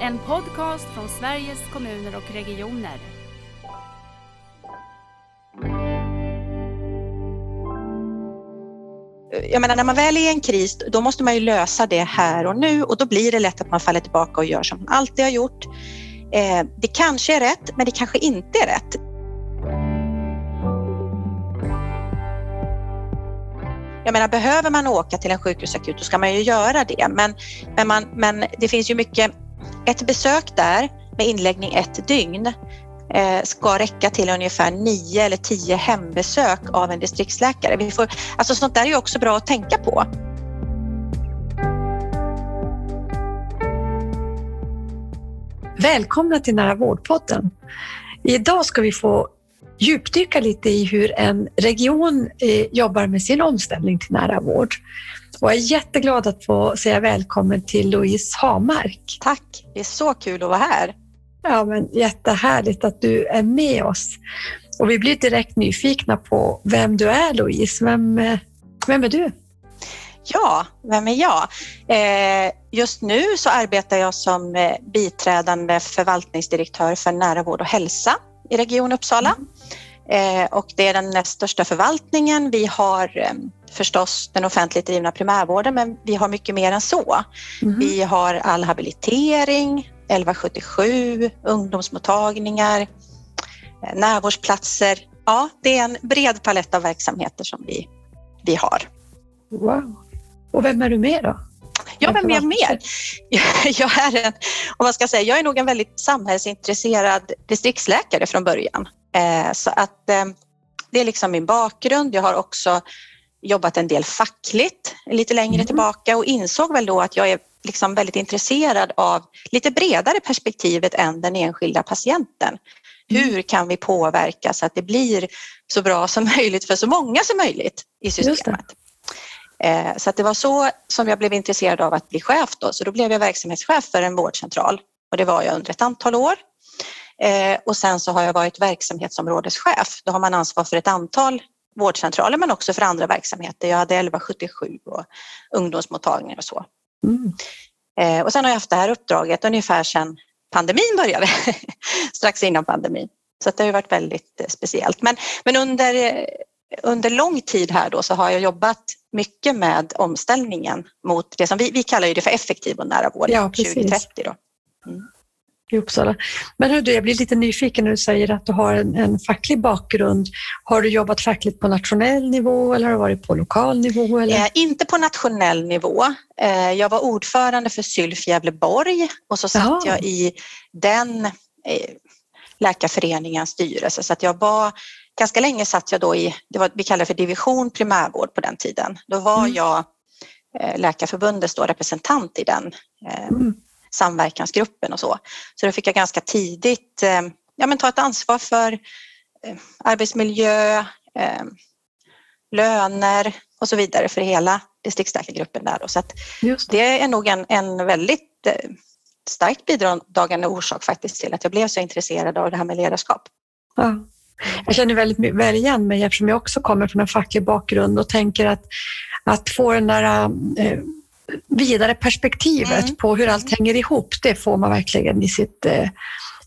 En podcast från Sveriges kommuner och regioner. Jag menar, när man väl är i en kris, då måste man ju lösa det här och nu och då blir det lätt att man faller tillbaka och gör som man alltid har gjort. Eh, det kanske är rätt, men det kanske inte är rätt. Jag menar, behöver man åka till en sjukhusakut, då ska man ju göra det. Men, men, man, men det finns ju mycket... Ett besök där med inläggning ett dygn eh, ska räcka till ungefär nio eller tio hembesök av en distriktsläkare. Vi får, alltså sånt där är ju också bra att tänka på. Välkomna till Nära vårdpodden. Idag ska vi få djupdyka lite i hur en region eh, jobbar med sin omställning till nära vård. Och jag är jätteglad att få säga välkommen till Louise Hamark. Tack, det är så kul att vara här. Ja, men jättehärligt att du är med oss. Och vi blir direkt nyfikna på vem du är Louise. Vem, eh, vem är du? Ja, vem är jag? Eh, just nu så arbetar jag som eh, biträdande förvaltningsdirektör för nära vård och hälsa i Region Uppsala. Mm. Och det är den näst största förvaltningen. Vi har förstås den offentligt drivna primärvården, men vi har mycket mer än så. Mm. Vi har all habilitering, 1177, ungdomsmottagningar, närvårdsplatser. Ja, det är en bred palett av verksamheter som vi, vi har. Wow. Och vem är du med då? Ja, vem är jag mer? Jag är, en, om man ska säga, jag är nog en väldigt samhällsintresserad distriktsläkare från början. Eh, så att eh, det är liksom min bakgrund. Jag har också jobbat en del fackligt lite längre mm. tillbaka och insåg väl då att jag är liksom väldigt intresserad av lite bredare perspektivet än den enskilda patienten. Mm. Hur kan vi påverka så att det blir så bra som möjligt för så många som möjligt i systemet? Eh, så att det var så som jag blev intresserad av att bli chef då, så då blev jag verksamhetschef för en vårdcentral och det var jag under ett antal år. Eh, och sen så har jag varit verksamhetsområdeschef. Då har man ansvar för ett antal vårdcentraler men också för andra verksamheter. Jag hade 1177 och ungdomsmottagningar och så. Mm. Eh, och sen har jag haft det här uppdraget ungefär sedan pandemin började, strax innan pandemin. Så det har varit väldigt speciellt. Men, men under under lång tid här då så har jag jobbat mycket med omställningen mot det som vi, vi kallar det för effektiv och nära vård ja, 2030. Då. Mm. I Uppsala. Men hör du, jag blir lite nyfiken när du säger att du har en, en facklig bakgrund. Har du jobbat fackligt på nationell nivå eller har du varit på lokal nivå? Eller? Eh, inte på nationell nivå. Eh, jag var ordförande för Sylf Gävleborg och så satt Jaha. jag i den eh, läkarföreningens styrelse så att jag var ganska länge satt jag då i, det var, vi kallade för division primärvård på den tiden. Då var mm. jag eh, Läkarförbundets då representant i den eh, mm. Samverkansgruppen och så. Så då fick jag ganska tidigt eh, ja, men ta ett ansvar för eh, arbetsmiljö, eh, löner och så vidare för hela distriktsläkargruppen där. Då. Så att det är nog en, en väldigt starkt bidragande orsak faktiskt till att jag blev så intresserad av det här med ledarskap. Ja. Jag känner väldigt väl igen mig eftersom jag också kommer från en facklig bakgrund och tänker att, att få den där vidare perspektivet mm. på hur allt hänger ihop, det får man verkligen i sitt eh,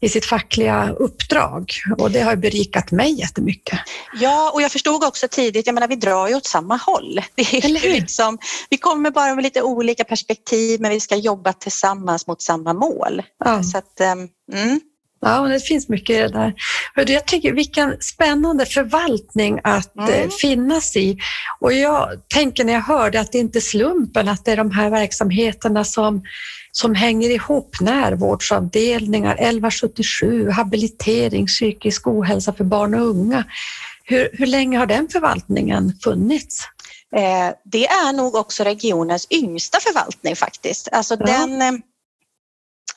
i sitt fackliga uppdrag och det har berikat mig jättemycket. Ja, och jag förstod också tidigt, jag menar vi drar ju åt samma håll. Det är liksom, vi kommer bara med lite olika perspektiv men vi ska jobba tillsammans mot samma mål. Ja. Så att, ehm, mm. Ja, det finns mycket i det där. Jag tycker vilken spännande förvaltning att eh, mm. finnas i. Och jag tänker när jag hör det att det inte är slumpen att det är de här verksamheterna som, som hänger ihop. Närvårdsavdelningar, 1177, habilitering, psykisk ohälsa för barn och unga. Hur, hur länge har den förvaltningen funnits? Eh, det är nog också regionens yngsta förvaltning faktiskt. Alltså ja. den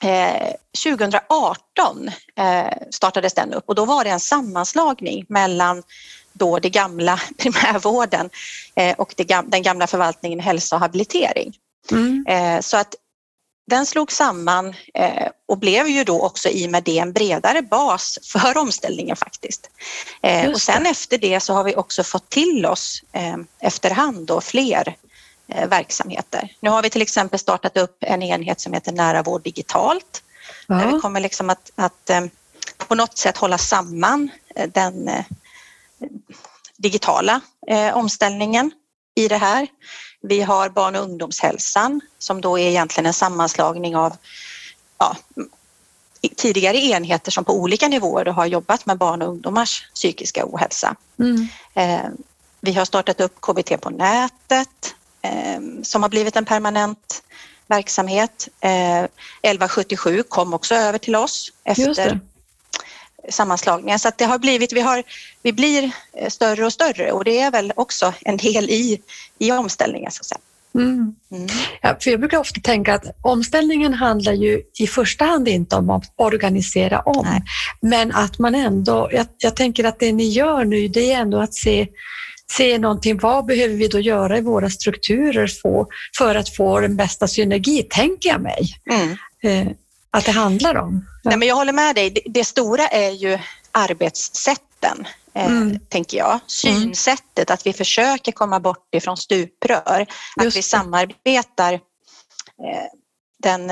eh, 2018 eh, startades den upp och då var det en sammanslagning mellan då det gamla primärvården eh, och det, den gamla förvaltningen hälsa och habilitering. Mm. Eh, så att den slog samman och blev ju då också i och med det en bredare bas för omställningen faktiskt. Och sen efter det så har vi också fått till oss efterhand då fler Eh, verksamheter. Nu har vi till exempel startat upp en enhet som heter Nära vård digitalt Ja. Där vi kommer liksom att, att eh, på något sätt hålla samman eh, den digitala omställningen i det här. Vi har barn och ungdomshälsan som då är egentligen en sammanslagning av ja, tidigare enheter som på olika nivåer har jobbat med barn och ungdomars psykiska ohälsa. Mm. Vi har startat upp KBT på nätet som har blivit en permanent verksamhet. 1177 eh, kom också över till oss efter sammanslagningen. Så det har blivit, vi, har, vi blir eh, större och större och det är väl också en del i, i omställningen. Så att säga. Mm. Mm. Ja, för jag brukar ofta tänka att omställningen handlar ju i första hand inte om att organisera om, Nej. men att man ändå, jag, jag tänker att det ni gör nu, det är ändå att se se någonting, vad behöver vi då göra i våra strukturer för att få den bästa synergi, tänker jag mig mm. eh, att det handlar om. Nej, men jag håller med dig. Det, stora är ju arbetssätten, eh, mm. tänker jag. Synsättet, att vi försöker komma bort ifrån stuprör, att vi samarbetar eh, den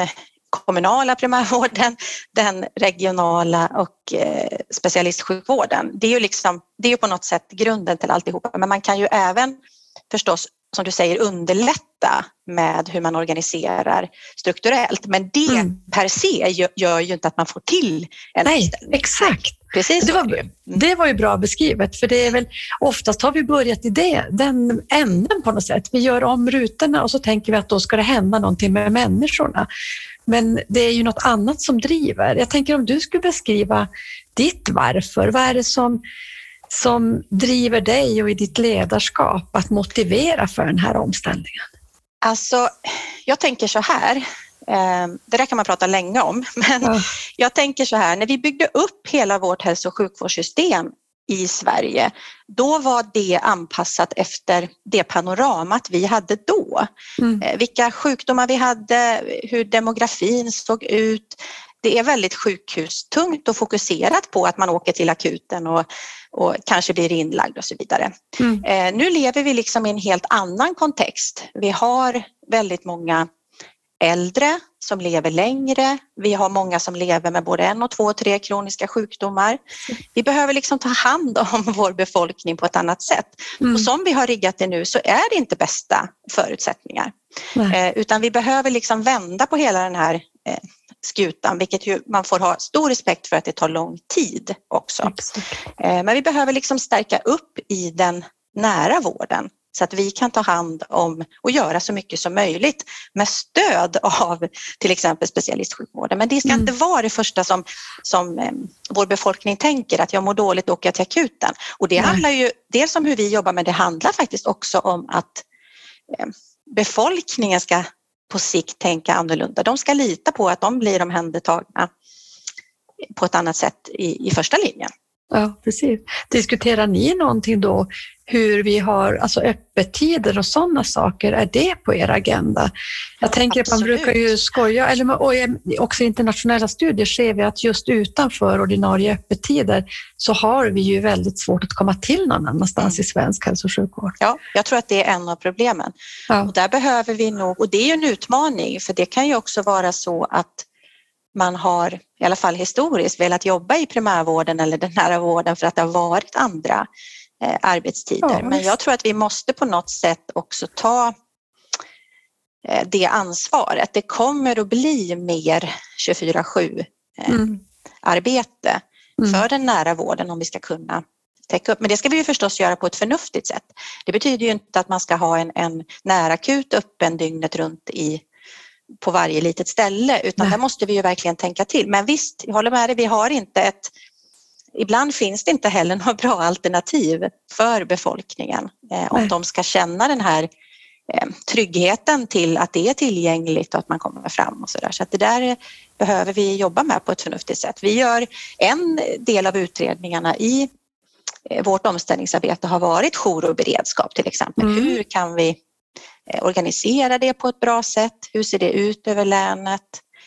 kommunala primärvården, den regionala och eh, specialistsjukvården. Det är ju liksom, det är på något sätt grunden till alltihopa, men man kan ju även förstås som du säger underlätta med hur man organiserar strukturellt. Men det mm. per se gör ju inte att man får till en Nej, omställning. Exakt. Precis det, var, mm. det var ju bra beskrivet, för det är väl oftast har vi börjat i det, den änden på något sätt. Vi gör om rutorna och så tänker vi att då ska det hända någonting med människorna. Men det är ju något annat som driver. Jag tänker om du skulle beskriva ditt varför. Vad är det som, som driver dig och i ditt ledarskap att motivera för den här omställningen? Alltså, jag tänker så här. Eh, det där kan man prata länge om, men ja. jag tänker så här, när vi byggde upp hela vårt hälso och sjukvårdssystem i Sverige, då var det anpassat efter det panoramat vi hade då. Mm. Eh, vilka sjukdomar vi hade, hur demografin såg ut. Det är väldigt sjukhustungt och fokuserat på att man åker till akuten och, och kanske blir inlagd och så vidare. Mm. Eh, nu lever vi liksom i en helt annan kontext. Vi har väldigt många äldre som lever längre. Vi har många som lever med både en och två och tre kroniska sjukdomar. Vi behöver liksom ta hand om vår befolkning på ett annat sätt. Mm. Och som vi har riggat det nu så är det inte bästa förutsättningar. Eh, utan vi behöver liksom vända på hela den här eh, skutan, vilket ju man får ha stor respekt för att det tar lång tid också. Eh, men vi behöver liksom stärka upp i den nära vården så att vi kan ta hand om och göra så mycket som möjligt med stöd av till exempel specialistsjukvården. Men det ska mm. inte vara det första som, som eh, vår befolkning tänker, att jag mår dåligt och åker till akuten. Och det Nej. handlar ju dels om hur vi jobbar, men det handlar faktiskt också om att eh, befolkningen ska på sikt tänka annorlunda. De ska lita på att de blir omhändertagna på ett annat sätt i, i första linjen. Ja, precis. Diskuterar ni någonting då hur vi har alltså öppettider och sådana saker? Är det på er agenda? Jag tänker att man brukar ju skoja, eller och också i internationella studier ser vi att just utanför ordinarie öppettider så har vi ju väldigt svårt att komma till någon annanstans mm. i svensk hälso och sjukvård. Ja, jag tror att det är en av problemen. Ja. Och där behöver vi nog, och det är ju en utmaning, för det kan ju också vara så att man har, i alla fall historiskt, velat jobba i primärvården eller den nära vården för att det har varit andra eh, arbetstider. Ja, Men jag tror att vi måste på något sätt också ta eh, det ansvaret. Det kommer att bli mer 24-7 eh, mm. arbete mm. för den nära vården om vi ska kunna täcka upp. Men det ska vi ju förstås göra på ett förnuftigt sätt. Det betyder ju inte att man ska ha en, en närakut öppen dygnet runt i på varje litet ställe utan Nej. där måste vi ju verkligen tänka till. Men visst, jag håller med dig, vi har inte ett Ibland finns det inte heller några bra alternativ för befolkningen eh, om de ska känna den här eh, tryggheten till att det är tillgängligt och att man kommer fram och så där. Så det där behöver vi jobba med på ett förnuftigt sätt. Vi gör en del av utredningarna i eh, vårt omställningsarbete har varit jour och beredskap till exempel. Mm. Hur kan vi organisera det på ett bra sätt? Hur ser det ut över länet?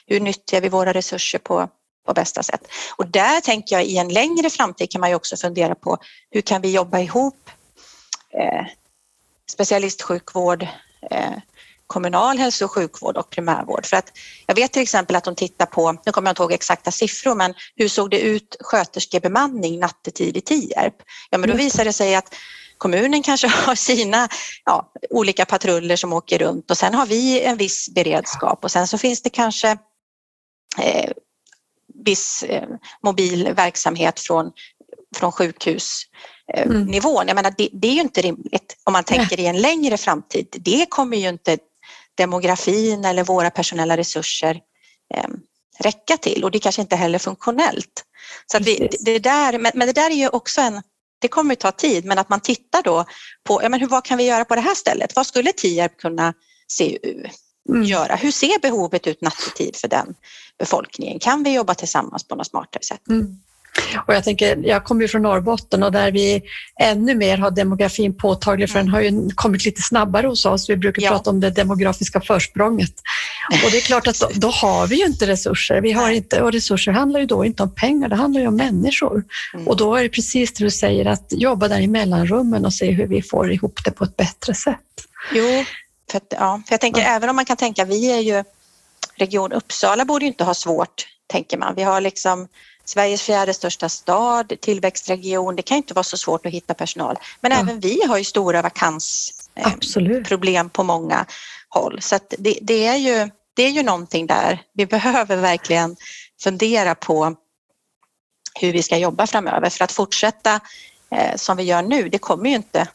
Hur nyttjar vi våra resurser på, på bästa sätt? Och där tänker jag i en längre framtid kan man ju också fundera på hur kan vi jobba ihop eh, specialistsjukvård, eh, kommunal hälso och sjukvård och primärvård. För att jag vet till exempel att de tittar på, nu kommer jag inte ihåg exakta siffror, men hur såg det ut sköterskebemanning nattetid i Tierp? Ja, men då visar det sig att kommunen kanske har sina ja, olika patruller som åker runt och sen har vi en viss beredskap och sen så finns det kanske eh, viss eh, mobil verksamhet från, från sjukhusnivån. Mm. Jag menar, det, det, är ju inte rimligt om man tänker i en längre framtid. Det kommer ju inte demografin eller våra personella resurser eh, räcka till och det kanske inte heller funktionellt. Så vi, det där, men, men det där är ju också en det kommer ta tid, men att man tittar då på ja, men hur, vad kan vi göra på det här stället? Vad skulle Tierp kunna se, mm. göra? Hur ser behovet ut nattetid för den befolkningen? Kan vi jobba tillsammans på något smartare sätt? Mm. Och jag, tänker, jag kommer ju från Norrbotten och där vi ännu mer har demografin påtaglig för den har ju kommit lite snabbare hos oss. Vi brukar ja. prata om det demografiska försprånget. Och det är klart att då, då, har vi ju inte resurser. Vi har inte, och resurser handlar ju då inte om pengar, det handlar ju om människor. Mm. Och då är det precis det du säger, att jobba där i mellanrummen och se hur vi får ihop det på ett bättre sätt. Jo, för, att, ja, för jag tänker ja. även om man kan tänka, vi är ju Region Uppsala borde ju inte ha svårt, tänker man. Vi har liksom Sveriges fjärde största stad, tillväxtregion. Det kan inte vara så svårt att hitta personal. Men ja. även vi har ju stora vakansproblem eh, på många håll. Så det, det, är ju, det är ju någonting där. Vi behöver verkligen fundera på hur vi ska jobba framöver för att fortsätta eh, som vi gör nu, det kommer ju inte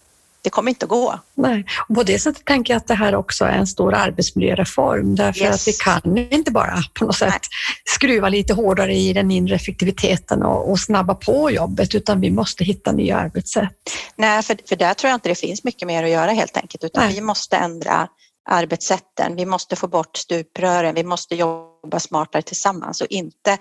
det kommer inte att gå. Nej. Och på det sättet tänker jag att det här också är en stor arbetsmiljöreform därför yes. att vi kan inte bara på något sätt Nej. skruva lite hårdare i den inre effektiviteten och, och, snabba på jobbet utan vi måste hitta nya arbetssätt. Nej, för, för där tror jag inte det finns mycket mer att göra helt enkelt utan Nej. vi måste ändra arbetssätten. Vi måste få bort stuprören, vi måste jobba smartare tillsammans och inte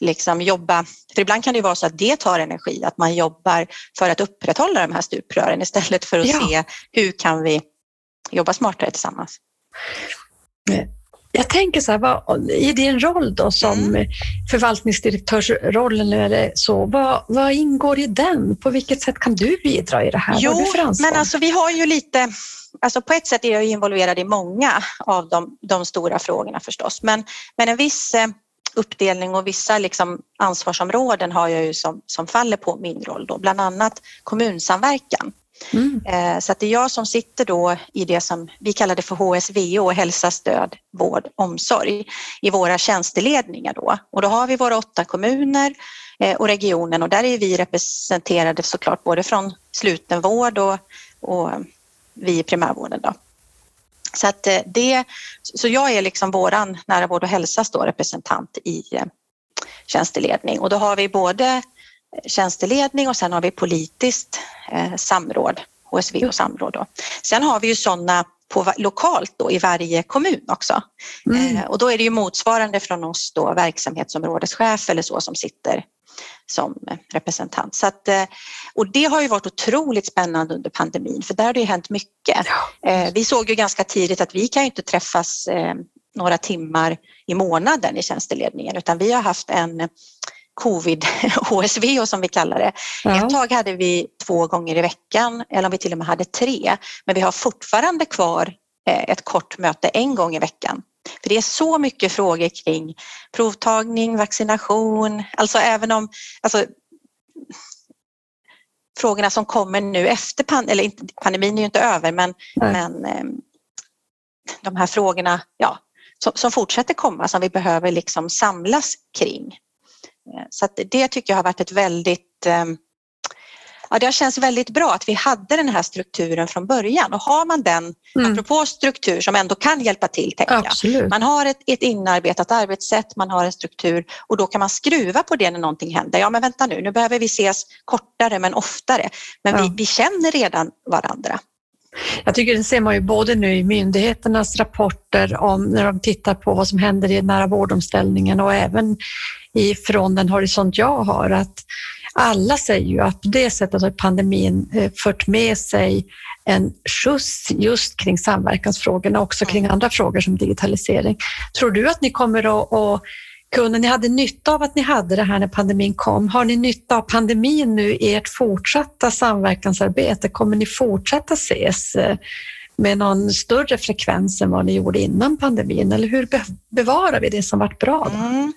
liksom jobba, för ibland kan det vara så att det tar energi, att man jobbar för att upprätthålla de här stuprören istället för att ja. se hur kan vi jobba smartare tillsammans. Jag tänker så här, vad, i din roll då som mm. förvaltningsdirektörsrollen eller så, vad, vad, ingår i den? På vilket sätt kan du bidra i det här? Jo, men alltså vi har ju lite, alltså på ett sätt är jag involverad i många av de, de stora frågorna förstås, men, men en viss eh, uppdelning och vissa liksom ansvarsområden har jag ju som, som faller på min roll då, bland annat kommunsamverkan. Mm. Eh, så att det är jag som sitter då i det som vi kallar det för HSVO, hälsa, stöd, vård, omsorg, i våra tjänsteledningar då. Och då har vi våra åtta kommuner eh, och regionen och där är vi representerade såklart både från slutenvård och, och vi i primärvården då. Så, att eh, det, så jag är liksom våran nära vård och hälsas då representant i eh, tjänsteledning och då har vi både tjänsteledning och sen har vi politiskt eh, samråd, HSV och samråd. Då. Sen har vi ju sådana på, lokalt då i varje kommun också. Mm. Eh, och då är det ju motsvarande från oss då verksamhetsområdeschef eller så som sitter som representant. Så att, eh, och det har ju varit otroligt spännande under pandemin för där har det hänt mycket. Eh, vi såg ju ganska tidigt att vi kan ju inte träffas eh, några timmar i månaden i tjänsteledningen utan vi har haft en covid HSV som vi kallar det. Ja. Ett tag hade vi två gånger i veckan eller om vi till och med hade tre men vi har fortfarande kvar ett kort möte en gång i veckan för det är så mycket frågor kring provtagning, vaccination, alltså även om alltså, frågorna som kommer nu efter pandemin, eller inte, pandemin är ju inte över, men, men eh, de här frågorna ja, som, som, fortsätter komma som vi behöver liksom samlas kring. Eh, så det tycker jag har varit ett väldigt eh, ja, det har känts väldigt bra att vi hade den här strukturen från början och har man den, mm. apropå struktur som ändå kan hjälpa till, tänker jag. Man har ett, ett inarbetat arbetssätt, man har en struktur och då kan man skruva på det när någonting händer. Ja, men vänta nu, nu behöver vi ses kortare men oftare. Men ja. vi, vi känner redan varandra. Jag tycker det ser man ju både nu i myndigheternas rapporter om när de tittar på vad som händer i nära vårdomställningen och även ifrån den horisont jag har att alla säger ju att på det sättet har pandemin eh, fört med sig en skjuts just kring samverkansfrågorna, också kring andra frågor som digitalisering. Tror du att ni kommer att, att kunna, ni hade nytta av att ni hade det här när pandemin kom. Har ni nytta av pandemin nu i ert fortsatta samverkansarbete? Kommer ni fortsätta ses eh, med någon större frekvens än vad ni gjorde innan pandemin? Eller hur bevarar vi det som varit bra? Mm.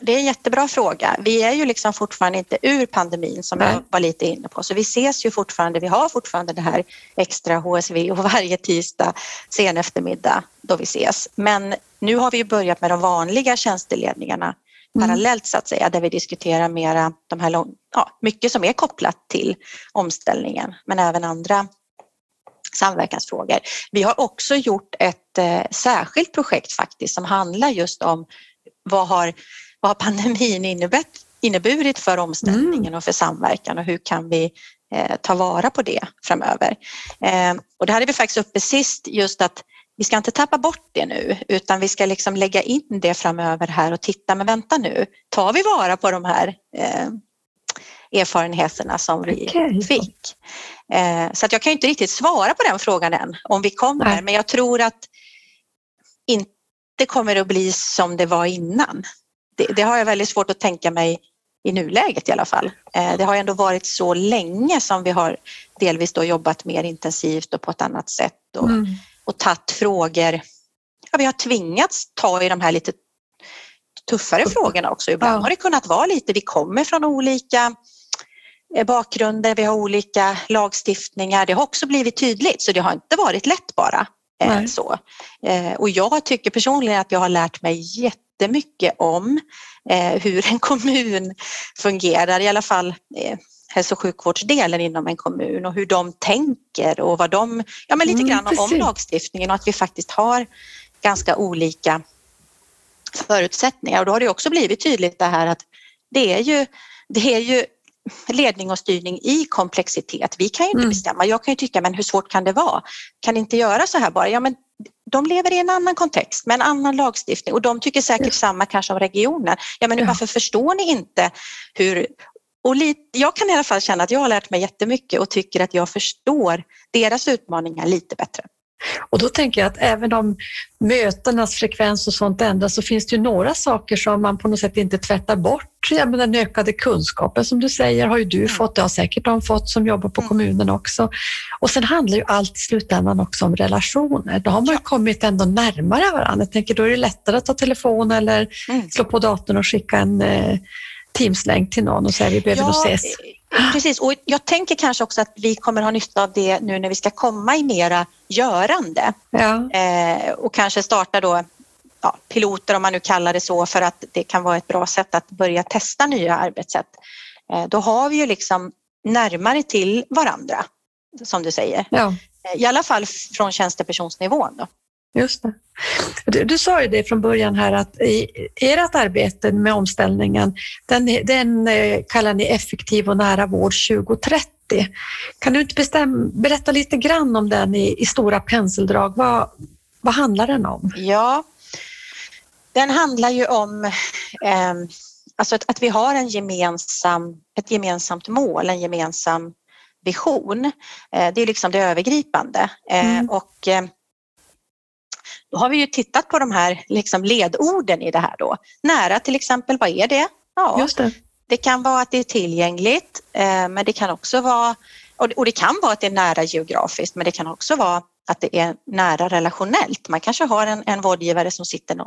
Det är en jättebra fråga. Vi är ju liksom fortfarande inte ur pandemin som Nej. jag var lite inne på, så vi ses ju fortfarande. Vi har fortfarande det här extra HSV och varje tisdag sen eftermiddag då vi ses. Men nu har vi börjat med de vanliga tjänsteledningarna mm. parallellt så att säga, där vi diskuterar mera de här lång, ja, mycket som är kopplat till omställningen, men även andra samverkansfrågor. Vi har också gjort ett eh, särskilt projekt faktiskt som handlar just om vad har, vad har pandemin inneburit, inneburit för omställningen mm. och för samverkan och hur kan vi eh, ta vara på det framöver. Eh, och det hade vi faktiskt uppe sist just att vi ska inte tappa bort det nu utan vi ska liksom lägga in det framöver här och titta, men vänta nu, tar vi vara på de här eh, erfarenheterna som vi okay. fick? Eh, så att jag kan inte riktigt svara på den frågan än om vi kommer, Nej. men jag tror att inte kommer att bli som det var innan. Det, det, har jag väldigt svårt att tänka mig i nuläget i alla fall. Eh, det har ändå varit så länge som vi har delvis då jobbat mer intensivt och på ett annat sätt. Och, mm och tagit frågor. Ja, vi har tvingats ta i de här lite tuffare frågorna också. Ibland ja. har det kunnat vara lite, vi kommer från olika eh, bakgrunder, vi har olika lagstiftningar. Det har också blivit tydligt så det har inte varit lätt bara. Eh, så. Och jag tycker personligen att jag har lärt mig jättemycket om eh, hur en kommun fungerar, i alla fall eh, hälso och sjukvårdsdelen inom en kommun och hur de tänker och vad de, ja men lite mm, grann om lagstiftningen och att vi faktiskt har ganska olika förutsättningar och då har det också blivit tydligt det här att det är ju, det är ju ledning och styrning i komplexitet. Vi kan ju inte mm. bestämma. Jag kan ju tycka, men hur svårt kan det vara? Kan inte göra så här bara? Ja, men de lever i en annan kontext med en annan lagstiftning och de tycker säkert samma kanske om regionen. Ja, men varför förstår ni inte hur och lite, jag kan i alla fall känna att jag har lärt mig jättemycket och tycker att jag förstår deras utmaningar lite bättre. Och då tänker jag att även om mötenas frekvens och sånt ändras så finns det ju några saker som man på något sätt inte tvättar bort. Ja, men den ökade kunskapen som du säger har ju du mm. fått, det har säkert de fått som jobbar på mm. kommunen också. Och sen handlar ju allt i slutändan också om relationer. Då har man ju kommit ändå närmare varandra. Jag tänker då är det lättare att ta telefon eller mm. slå på datorn och skicka en eh, Teams-länk till någon och säga vi behöver ja, ses. Precis, och jag tänker kanske också att vi kommer ha nytta av det nu när vi ska komma i mera görande. Ja. Eh, och kanske starta då ja, piloter om man nu kallar det så för att det kan vara ett bra sätt att börja testa nya arbetssätt. Eh, då har vi ju liksom närmare till varandra som du säger. Ja. Eh, I alla fall från tjänstepersonsnivån. Då. Just det. Du, du, sa ju det från början här att i ert arbete med omställningen, den, den eh, kallar ni effektiv och nära vård 2030. Kan du inte bestäm, berätta lite grann om den i, i stora penseldrag? Vad, vad handlar den om? Ja, den handlar ju om eh, alltså att, att, vi har en gemensam, ett gemensamt mål, en gemensam vision. Eh, det är liksom det övergripande. Eh, mm. och, eh, då har vi ju tittat på de här liksom ledorden i det här då. Nära till exempel, vad är det? Ja, Just det. det kan vara att det är tillgängligt, eh, men det kan också vara och det kan vara att det är nära geografiskt, men det kan också vara att det är nära relationellt. Man kanske har en, en vårdgivare som sitter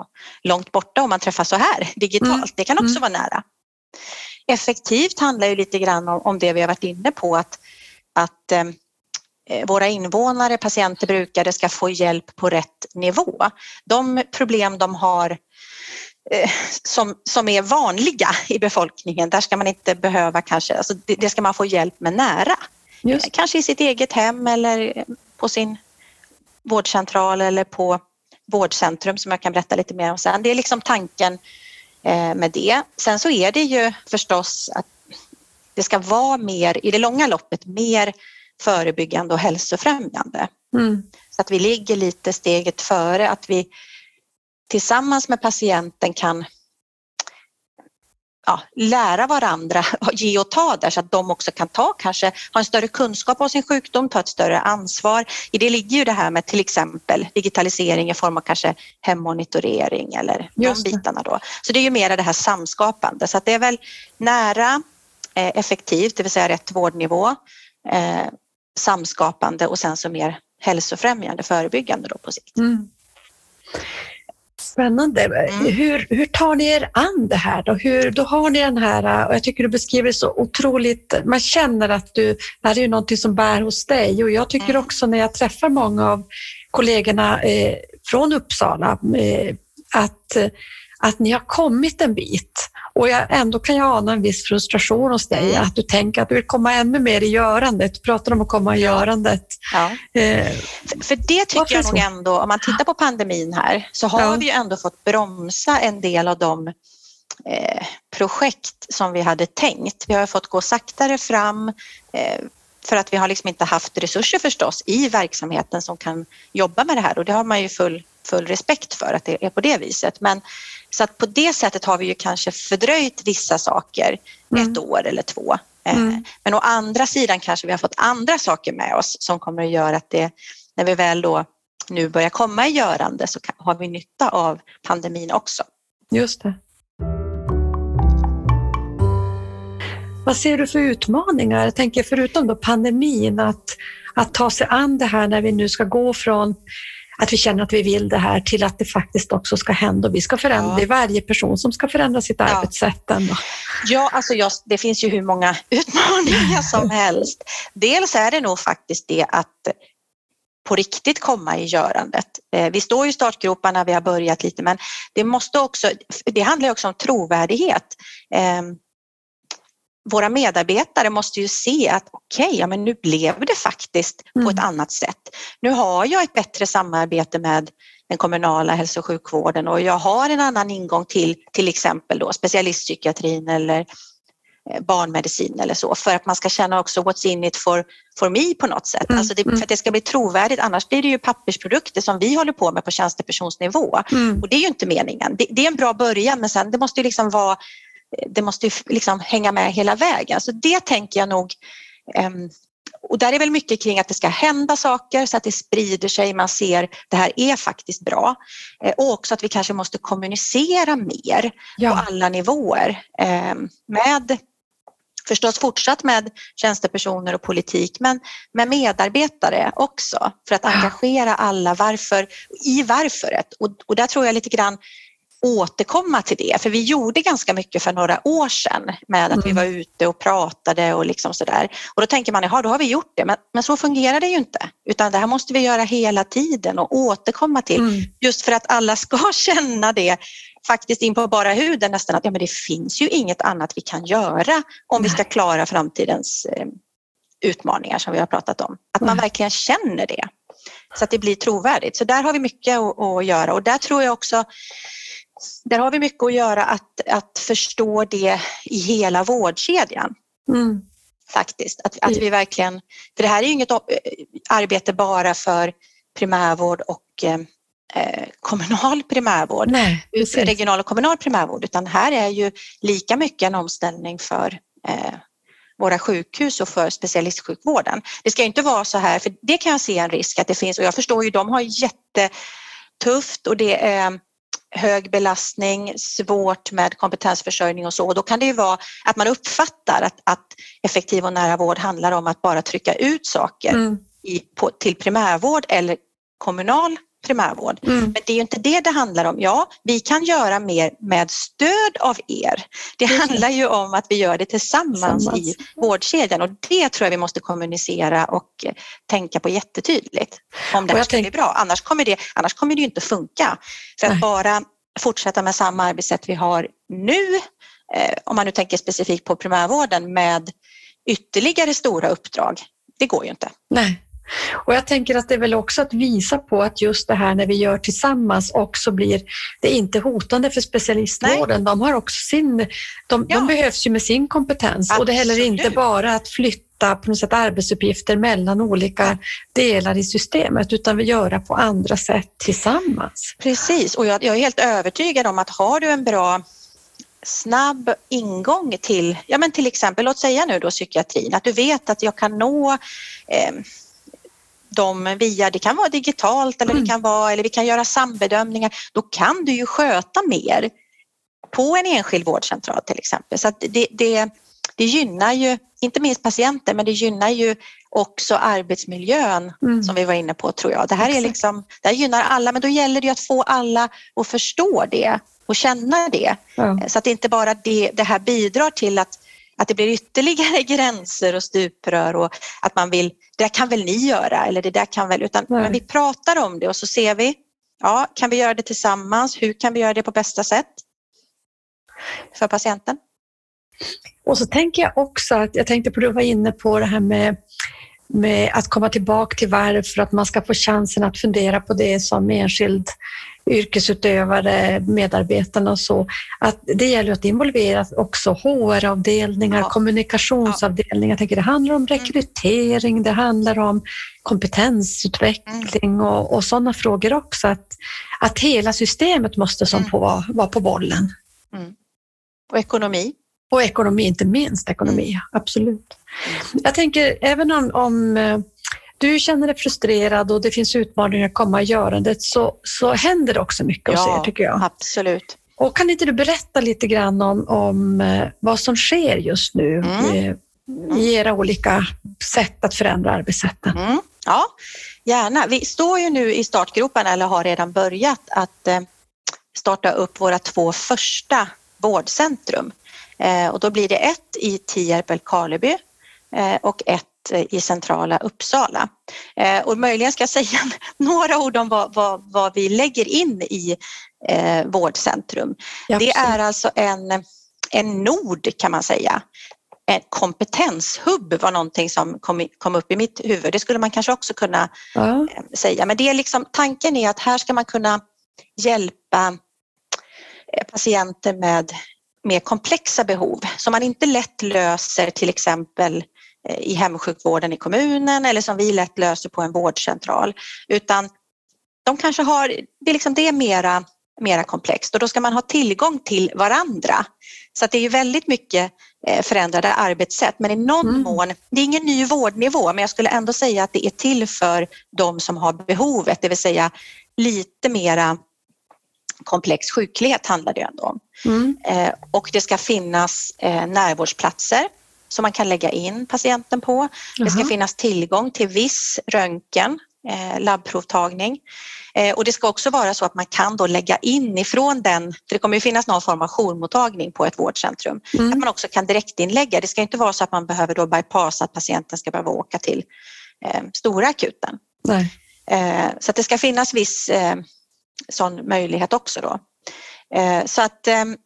långt borta och man träffas så här digitalt. Mm. Det kan också mm. vara nära. Effektivt handlar ju lite grann om, om det vi har varit inne på att, att Eh, våra invånare, patienter, brukare ska få hjälp på rätt nivå. De problem de har eh, som, som är vanliga i befolkningen, där ska man inte behöva kanske, alltså det, det ska man få hjälp med nära. Just. Kanske i sitt eget hem eller på sin vårdcentral eller på vårdcentrum som jag kan berätta lite mer om sen. Det är liksom tanken eh, med det. Sen så är det ju förstås att det ska vara mer, i det långa loppet, mer förebyggande och hälsofrämjande. Mm. Så att vi ligger lite steget före, att vi tillsammans med patienten kan ja, lära varandra, ge och ta där så att de också kan ta kanske, ha en större kunskap om sin sjukdom, ta ett större ansvar. I det ligger ju det här med till exempel digitalisering i form av kanske hemmonitorering eller de bitarna då. Så det är ju mera det här samskapande så att det är väl nära, eh, effektivt, det vill säga rätt vårdnivå, eh, samskapande och sen så mer hälsofrämjande, förebyggande då på sikt. Mm. Spännande. Mm. Hur, hur tar ni er an det här? Då? Hur, då har ni den här, och jag tycker du beskriver det så otroligt, man känner att du, det här är ju någonting som bär hos dig och jag tycker mm. också när jag träffar många av kollegorna eh, från Uppsala eh, att, att ni har kommit en bit. Och jag, ändå kan jag ana en viss frustration hos dig, mm. att du tänker att du vill komma ännu mer i görandet. Du pratar om att komma i görandet. Ja. Eh, för, det tycker jag nog ändå, om man tittar på pandemin här, så har ja. vi ändå fått bromsa en del av de eh, projekt som vi hade tänkt. Vi har fått gå saktare fram eh, för att vi har liksom inte haft resurser förstås i verksamheten som kan jobba med det här och det har man ju full, full respekt för att det är på det viset. Men så att på det sättet har vi ju kanske fördröjt vissa saker mm. ett år eller två. Eh, mm. Men å andra sidan kanske vi har fått andra saker med oss som kommer att göra att det, när vi väl då nu börjar komma i görande så har vi nytta av pandemin också. Just det. Vad ser du för utmaningar? Jag tänker förutom då pandemin, att, att ta sig an det här när vi nu ska gå från att vi känner att vi vill det här till att det faktiskt också ska hända och vi ska förändra. Ja. Det är varje person som ska förändra sitt ja. arbetssätt. Ändå. Ja, alltså just, det finns ju hur många utmaningar som helst. Dels är det nog faktiskt det att på riktigt komma i görandet. Eh, vi står i startgroparna, vi har börjat lite men det måste också, det handlar också om trovärdighet. Våra medarbetare måste ju se att okej, okay, ja, men nu blev det faktiskt mm. på ett annat sätt. Nu har jag ett bättre samarbete med den kommunala hälso och sjukvården och jag har en annan ingång till till exempel då specialistpsykiatrin eller eh, barnmedicin eller så för att man ska känna också what's in it for, for me på något sätt. Mm. Alltså det, mm. för att det ska bli trovärdigt annars blir det ju pappersprodukter som vi håller på med på tjänstepersonsnivå mm. och det är ju inte meningen. Det, det, är en bra början men sen det måste ju liksom vara det måste ju liksom hänga med hela vägen. Så det tänker jag nog ehm, och där är väl mycket kring att det ska hända saker så att det sprider sig, man ser det här är faktiskt bra. Eh, och också att vi kanske måste kommunicera mer ja. på alla nivåer ehm, med förstås fortsatt med tjänstepersoner och politik men med medarbetare också för att engagera alla varför, i varföret. Och, och där tror jag lite grann återkomma till det. För vi gjorde ganska mycket för några år sedan med att mm. vi var ute och pratade och liksom sådär. Och då tänker man, jaha, då har vi gjort det. Men, men så fungerar det ju inte. Utan det här måste vi göra hela tiden och återkomma till. Mm. Just för att alla ska känna det faktiskt in på bara huden nästan att ja, men det finns ju inget annat vi kan göra om vi ska klara framtidens eh, utmaningar som vi har pratat om. Att man verkligen känner det så att det blir trovärdigt. Så där har vi mycket att, att göra och där tror jag också där har vi mycket att göra att, att förstå det i hela vårdkedjan. Mm. Faktiskt, att, att vi verkligen, för det här är ju inget arbete bara för primärvård och eh, kommunal primärvård, Nej, regional och kommunal primärvård, utan här är ju lika mycket en omställning för eh, våra sjukhus och för specialistsjukvården. Det ska inte vara så här, för det kan jag se en risk att det finns och jag förstår ju, de har jättetufft och det är hög belastning, svårt med kompetensförsörjning och så. Och då kan det ju vara att man uppfattar att, att effektiv och nära vård handlar om att bara trycka ut saker mm. i, på, till primärvård eller kommunal primärvård. Mm. Men det är ju inte det det handlar om. Ja, vi kan göra mer med stöd av er. Det mm. handlar ju om att vi gör det tillsammans, tillsammans. i vårdkedjan och det tror jag vi måste kommunicera och eh, tänka på jättetydligt om det här ska bli bra. Annars kommer det, annars kommer det ju inte funka. För att Nej. bara fortsätta med samma arbetssätt vi har nu, eh, om man nu tänker specifikt på primärvården med ytterligare stora uppdrag, det går ju inte. Nej. Och jag tänker att det är väl också att visa på att just det här när vi gör tillsammans också blir det inte hotande för specialistvården. Nej. De har också sin, de, ja. de, behövs ju med sin kompetens Absolut. och det är heller inte bara att flytta på något sätt arbetsuppgifter mellan olika delar i systemet utan vi gör det på andra sätt tillsammans. Precis och jag, jag är helt övertygad om att har du en bra snabb ingång till, ja men till exempel, låt säga nu då psykiatrin, att du vet att jag kan nå eh, dem via, det kan vara digitalt eller det mm. kan vara, eller vi kan göra sambedömningar, då kan du ju sköta mer på en enskild vårdcentral till exempel. Så det, det, det gynnar ju inte minst patienter men det gynnar ju också arbetsmiljön mm. som vi var inne på tror jag. Det här, är liksom, det här gynnar alla men då gäller det att få alla att förstå det och känna det. Ja. Så att det inte bara det, det här bidrar till att, att det blir ytterligare gränser och stuprör och att man vill, det där kan väl ni göra eller det där kan väl, utan men vi pratar om det och så ser vi, ja, kan vi göra det tillsammans? Hur kan vi göra det på bästa sätt för patienten? Och så tänker jag också att, jag tänkte på, du var inne på det här med med att komma tillbaka till varför, att man ska få chansen att fundera på det som enskild yrkesutövare, medarbetarna och så. Att det gäller att involvera också HR-avdelningar, ja. kommunikationsavdelningar. Jag tänker det handlar om mm. rekrytering, det handlar om kompetensutveckling och, och sådana frågor också. Att, att hela systemet måste som mm. på, vara, vara på bollen. Mm. Och ekonomi. Och ekonomi, inte minst ekonomi, mm. absolut. Jag tänker även om, om eh, du känner dig frustrerad och det finns utmaningar att komma i görandet så, så händer det också mycket hos ja, er tycker jag. Absolut. Och kan inte du berätta lite grann om, om eh, vad som sker just nu mm. i era olika sätt att förändra arbetssätten? Mm. Ja, gärna. Vi står ju nu i startgroparna eller har redan börjat att eh, starta upp våra två första vårdcentrum. Och då blir det ett i Tierp, Älvkarleby och ett i centrala Uppsala. Eh, och möjligen ska jag säga några ord om vad, vad, vad vi lägger in i eh, vårdcentrum. Ja, det är alltså en, en nod kan man säga. En kompetenshubb var någonting som kom, kom upp i mitt huvud. Det skulle man kanske också kunna ja. Eh, säga. Men det är liksom, tanken är att här ska man kunna hjälpa eh, patienter med mer komplexa behov som man inte lätt löser till exempel Eh, i hemsjukvården i kommunen eller som vi lätt löser på en vårdcentral. Utan de kanske har, det är, liksom, det är mera, mera komplext och då ska man ha tillgång till varandra. Så att det är väldigt mycket eh, förändrade arbetssätt men i någon mm. mån, det är ingen ny vårdnivå men jag skulle ändå säga att det är till för de som har behovet, det vill säga lite mera komplex sjuklighet handlar det ändå om. Mm. Eh, och det ska finnas närvårdsplatser som man kan lägga in patienten på. Det ska finnas tillgång till viss röntgen, eh, labbprovtagning. Eh, och det ska också vara så att man kan då lägga in ifrån den, för det kommer ju finnas någon form av jourmottagning på ett vårdcentrum, mm. att man också kan direktinlägga. Det ska inte vara så att man behöver då bypassa att patienten ska behöva åka till eh, stora akuten. Nej. Eh, så att det ska finnas viss eh, sån möjlighet också då. Eh, så att ehm,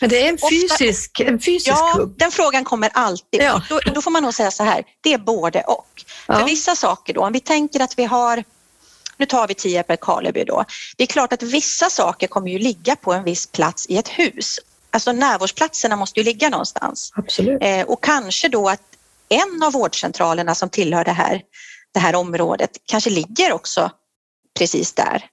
men det är en fysisk, Ofta, en fysisk ja, klubb? den frågan kommer alltid. Ja. Då, då, får man nog säga så här, det är både och. Ja. För vissa saker då, om vi tänker att vi har nu tar vi Tierp Älvkarleby då. Det är klart att vissa saker kommer ju ligga på en viss plats i ett hus. Alltså närvårdsplatserna måste ju ligga någonstans. Absolut. Eh, och kanske då att en av vårdcentralerna som tillhör det här, det här området kanske ligger också precis där.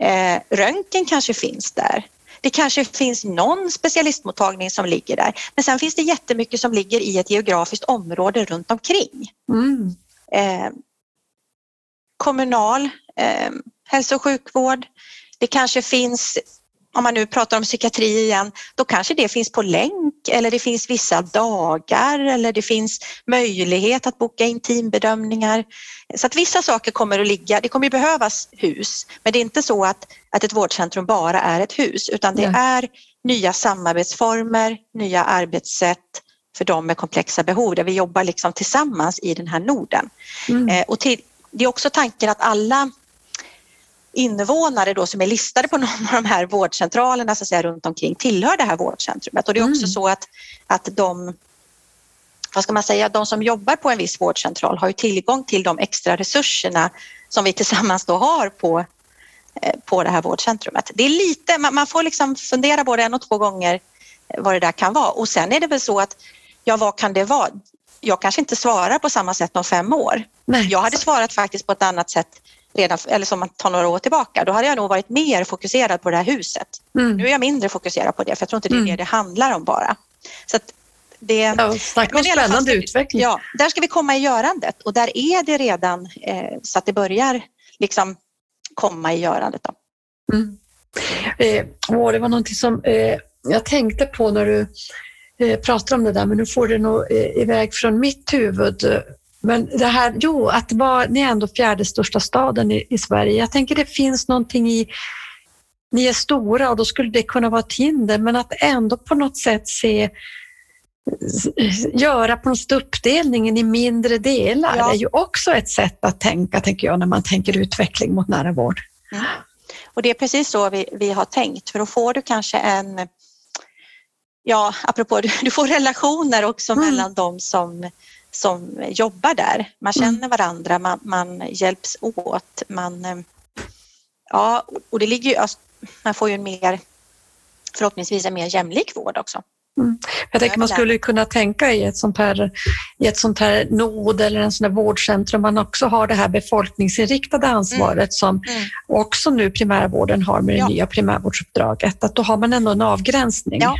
Eh, röntgen kanske finns där. Det kanske finns någon specialistmottagning som ligger där, men sen finns det jättemycket som ligger i ett geografiskt område runt omkring. Mm. Eh, kommunal eh, hälso och sjukvård. Det kanske finns om man nu pratar om psykiatri igen, då kanske det finns på länk eller det finns vissa dagar eller det finns möjlighet att boka in teambedömningar. Så att vissa saker kommer att ligga, det kommer behövas hus, men det är inte så att, att ett vårdcentrum bara är ett hus utan det Nej. är nya samarbetsformer, nya arbetssätt för de med komplexa behov där vi jobbar liksom tillsammans i den här Norden. Mm. Eh, och till, det är också tanken att alla invånare då som är listade på någon av de här vårdcentralerna så att säga, runt omkring tillhör det här vårdcentrumet. Och det är också mm. så att, att de, vad ska man säga, de som jobbar på en viss vårdcentral har ju tillgång till de extra resurserna som vi tillsammans då har på, eh, på det här vårdcentrumet. Det är lite, man, man får liksom fundera både en och två gånger vad det där kan vara. Och sen är det väl så att, ja vad kan det vara? Jag kanske inte svarar på samma sätt om fem år. Nej. Jag hade svarat faktiskt på ett annat sätt redan, eller som man tar några år tillbaka, då hade jag nog varit mer fokuserad på det här huset. Mm. Nu är jag mindre fokuserad på det, för jag tror inte det är mm. det det handlar om bara. Så att det, ja, snacka om spännande utveckling. Ja, där ska vi komma i görandet och där är det redan eh, så att det börjar liksom komma i görandet. Då. Mm. Eh, det var någonting som eh, jag tänkte på när du eh, pratar om det där, men nu får det nog eh, iväg från mitt huvud. Men det här, jo, att var, ni är ändå fjärde största staden i, i Sverige. Jag tänker det finns någonting i ni är stora och då skulle det kunna vara ett hinder, men att ändå på något sätt se göra på något sätt uppdelningen i mindre delar ja. är ju också ett sätt att tänka, tänker jag, när man tänker utveckling mot nära vård. Mm. Och det är precis så vi, vi har tänkt, för då får du kanske en, ja, apropå, du får relationer också mm. mellan de som, som jobbar där. Man mm. känner varandra, man, man hjälps åt, man, ja, och det ligger ju, alltså, man får ju en mer, förhoppningsvis en mer jämlik vård också. Mm. Jag tänker man skulle kunna tänka i ett sånt här, i ett sånt här nod eller en sån här vårdcentrum, man också har det här befolkningsinriktade ansvaret mm. som mm. också nu primärvården har med det ja. nya primärvårdsuppdraget, att då har man ändå en avgränsning. Ja.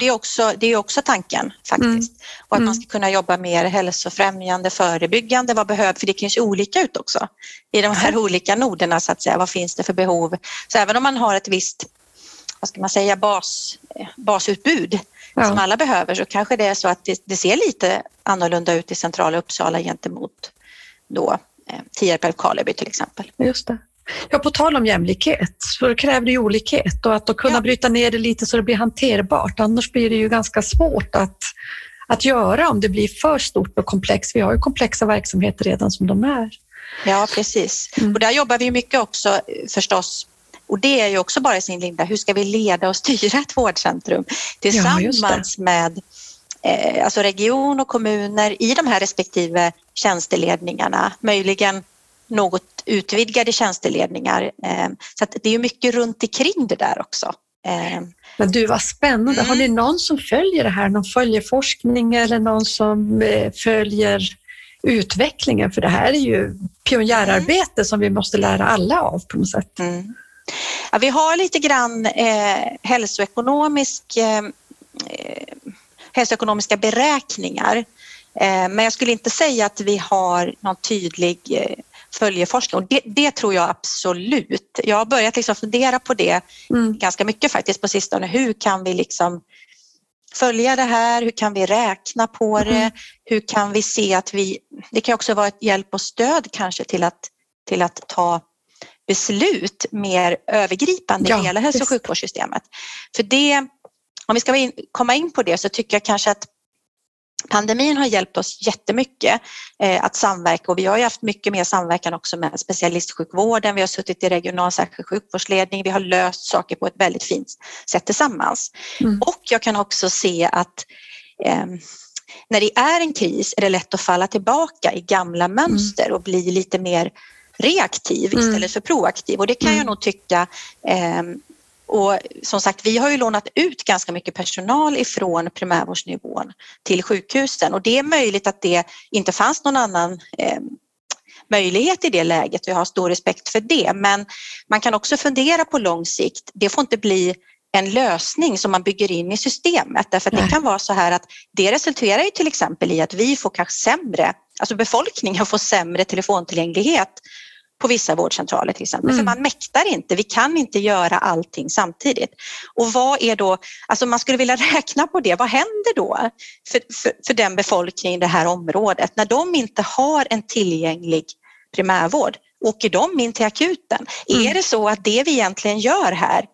Det är, också, det är också tanken faktiskt. Mm. Och att man mm. ska kunna jobba mer hälsofrämjande, förebyggande. Vad behöver, för det kan ju se olika ut också i de här olika noderna så att säga. Vad finns det för behov? Så även om man har ett visst vad ska man säga, bas, basutbud ja. som alla behöver så kanske det är så att det, det, ser lite annorlunda ut i centrala Uppsala gentemot då eh, Tierp Älvkarleby till exempel. Just det. Ja, på tal om jämlikhet så det kräver det ju olikhet och att då kunna ja. bryta ner det lite så det blir hanterbart. Annars blir det ju ganska svårt att, att göra om det blir för stort och komplext. Vi har ju komplexa verksamheter redan som de är. Ja, precis. Mm. Och där jobbar vi mycket också förstås och det är ju också bara i sin linda, hur ska vi leda och styra ett vårdcentrum tillsammans ja, med eh, alltså region och kommuner i de här respektive tjänsteledningarna, möjligen något utvidgade tjänsteledningar. Eh, så det är mycket runt omkring det där också. Eh, Men du, vad spännande. Mm. Har ni någon som följer det här? Någon följer forskning eller någon som eh, följer utvecklingen? För det här är ju pionjärarbete mm. som vi måste lära alla av på något sätt. Mm. Ja, vi har lite grann eh, hälsoekonomisk, eh, hälsoekonomiska beräkningar. Eh, men jag skulle inte säga att vi har någon tydlig följeforskning och det, det, tror jag absolut. Jag har börjat liksom fundera på det mm. ganska mycket faktiskt på sistone. Hur kan vi liksom följa det här? Hur kan vi räkna på det? Mm. Hur kan vi se att vi... Det kan också vara ett hjälp och stöd kanske till att, till att ta beslut mer övergripande ja, i hela hälso och sjukvårdssystemet. För det, om vi ska komma in på det så tycker jag kanske att Pandemin har hjälpt oss jättemycket eh, att samverka och vi har ju haft mycket mer samverkan också med specialistsjukvården. Vi har suttit i regional särskild sjukvårdsledning. Vi har löst saker på ett väldigt fint sätt tillsammans. Mm. Och jag kan också se att eh, när det är en kris är det lätt att falla tillbaka i gamla mönster mm. och bli lite mer reaktiv mm. istället för proaktiv och det kan jag mm. nog tycka eh, och som sagt, vi har ju lånat ut ganska mycket personal ifrån primärvårdsnivån till sjukhusen och det är möjligt att det inte fanns någon annan eh, möjlighet i det läget och jag har stor respekt för det. Men man kan också fundera på lång sikt. Det får inte bli en lösning som man bygger in i systemet därför att det kan vara så här att det resulterar ju till exempel i att vi får kanske sämre, alltså befolkningen får sämre telefontillgänglighet på vissa vårdcentraler till exempel. Mm. För man mäktar inte, vi kan inte göra allting samtidigt. Och vad är då, alltså man skulle vilja räkna på det, vad händer då för, för, för den befolkningen i det här området när de inte har en tillgänglig primärvård? Åker de in till akuten? Mm. Är det så att det vi egentligen gör här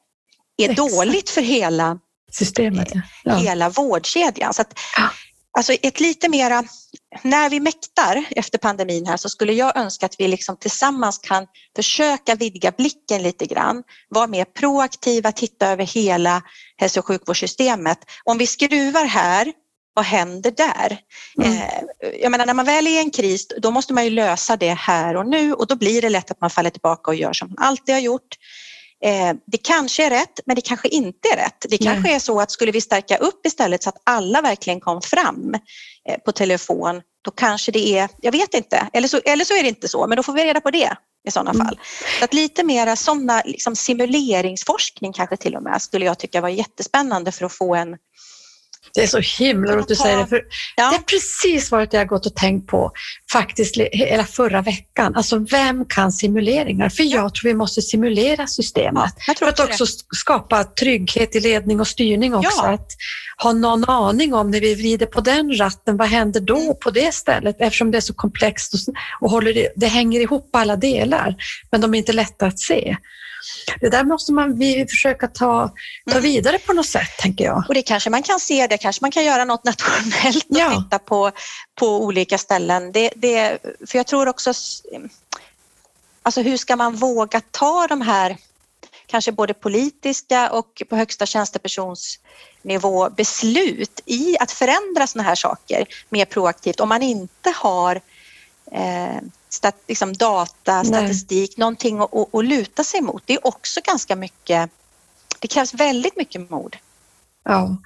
är Exakt. dåligt för hela systemet, ja. hela vårdkedjan? Så att. Alltså ett lite mera, när vi mäktar efter pandemin här så skulle jag önska att vi liksom tillsammans kan försöka vidga blicken lite grann, vara mer proaktiva, titta över hela hälso och sjukvårdssystemet. Om vi skruvar här, vad händer där? Mm. Eh, jag menar när man väl är i en kris då måste man ju lösa det här och nu och då blir det lätt att man faller tillbaka och gör som man alltid har gjort. Eh, det kanske är rätt, men det kanske inte är rätt. Det kanske Nej. är så att skulle vi stärka upp istället så att alla verkligen kom fram eh, på telefon, då kanske det är, jag vet inte, eller så, eller så är det inte så, men då får vi reda på det i sådana mm. fall. Så att lite mera sådana liksom simuleringsforskning kanske till och med skulle jag tycka var jättespännande för att få en Det är så himla roligt att du säger det. För Ja. Det är precis vad jag har gått och tänkt på faktiskt hela förra veckan. Alltså vem kan simuleringar? För jag tror vi måste simulera systemet. Jag tror För att också också skapa trygghet i ledning och styrning också. Ja. Att ha någon aning om när vi vrider på den ratten, vad händer då Mm. på det stället? Eftersom det är så komplext och, och håller det, det hänger ihop alla delar, men de är inte lätta att se. Det där måste man vi försöka ta, ta Mm. vidare på något sätt, tänker jag. Och det kanske man kan se, det kanske man kan göra något nationellt och Ja. titta på, på olika ställen. Det, det, för jag tror också, alltså hur ska man våga ta de här kanske både politiska och på högsta tjänstepersonsnivå beslut i att förändra sådana här saker mer proaktivt om man inte har eh, stat, liksom data, Nej. statistik, någonting att, att, att luta sig mot. Det är också ganska mycket, det krävs väldigt mycket mod. Ja,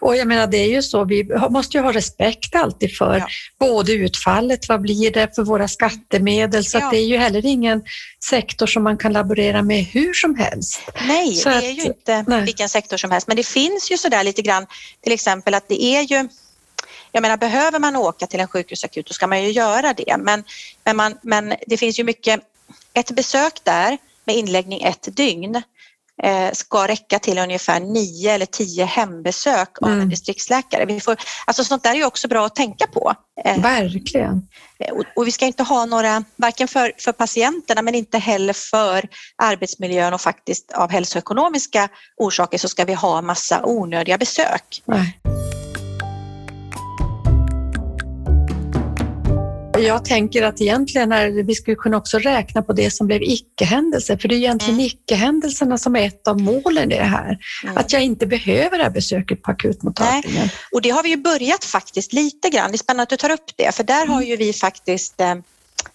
och jag menar det är ju så, vi måste ju ha respekt alltid för Ja. både utfallet, vad blir det för våra skattemedel, så Ja. det är ju heller ingen sektor som man kan laborera med hur som helst. Nej, Så det att- är ju inte nej. vilken sektor som helst. Men det finns ju sådär lite grann, till exempel att det är ju jag menar, behöver man åka till en sjukhusakut då ska man ju göra det. Men, men, man, men det finns ju mycket... Ett besök där med inläggning ett dygn eh, ska räcka till ungefär nio eller tio hembesök av Mm. en distriktsläkare. Vi får, alltså sånt där är ju också bra att tänka på. Eh, Verkligen. och, och vi ska inte ha några, varken för, för patienterna men inte heller för arbetsmiljön och faktiskt av hälsoekonomiska orsaker så ska vi ha massa onödiga besök. Nej. Jag tänker att egentligen är vi skulle kunna också räkna på det som blev icke-händelser, för det är egentligen Mm. icke-händelserna som är ett av målen i det här. Mm. Att jag inte behöver det här besöket på akutmottagningen. Och det har vi ju börjat faktiskt lite grann. Det är spännande att du tar upp det för där har ju vi faktiskt eh,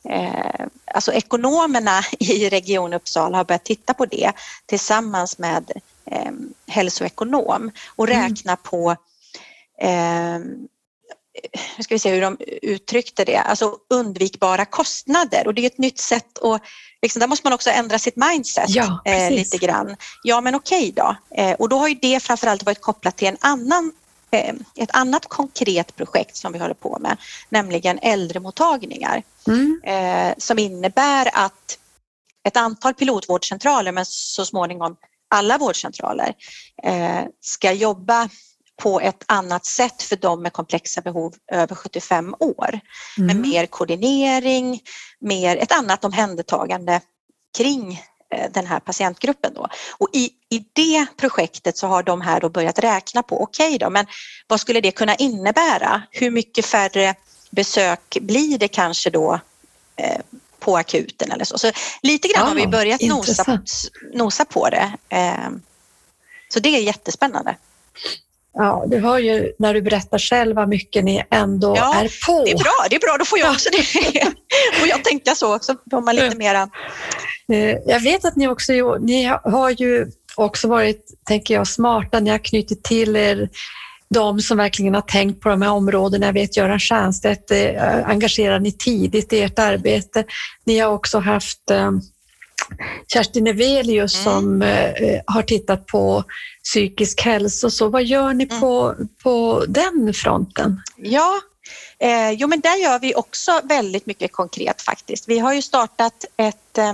eh, alltså ekonomerna i Region Uppsala har börjat titta på det tillsammans med eh, hälsoekonom och Mm. räkna på eh, nu ska vi se hur de uttryckte det, alltså undvikbara kostnader och det är ett nytt sätt att Liksom, där måste man också ändra sitt mindset Ja, eh, lite grann. Ja men okej då. Eh, och då har ju det framförallt varit kopplat till en annan, eh, ett annat konkret projekt som vi håller på med, nämligen äldremottagningar Mm. eh, som innebär att ett antal pilotvårdscentraler men så småningom alla vårdcentraler eh, ska jobba på ett annat sätt för de med komplexa behov över 75 år med Mm. mer koordinering, mer ett annat omhändertagande kring eh, den här patientgruppen. Då. Och i, I det projektet så har de här då börjat räkna på, okej då, men vad skulle det kunna innebära? Hur mycket färre besök blir det kanske då eh, på akuten eller så? Så lite grann Ja, har vi börjat nosa, nosa på det. Eh, så det är jättespännande. Ja, du hör ju när du berättar själv vad mycket ni ändå Ja, är på. Det är bra, det är bra, då får jag också det. Och jag tänka så också, får man lite mera Eh, Jag vet att ni också ni har ju också varit, tänker jag, smarta. Ni har knutit till er de som verkligen har tänkt på de här områdena. Jag vet Göran Stiernstedt eh, engagerar ni tidigt i ert arbete. Ni har också haft eh, Kerstin Evelius Mm. som eh, har tittat på psykisk hälsa. Så vad gör ni Mm. på, på den fronten? Ja, eh, jo men där gör vi också väldigt mycket konkret faktiskt. Vi har ju startat ett, eh,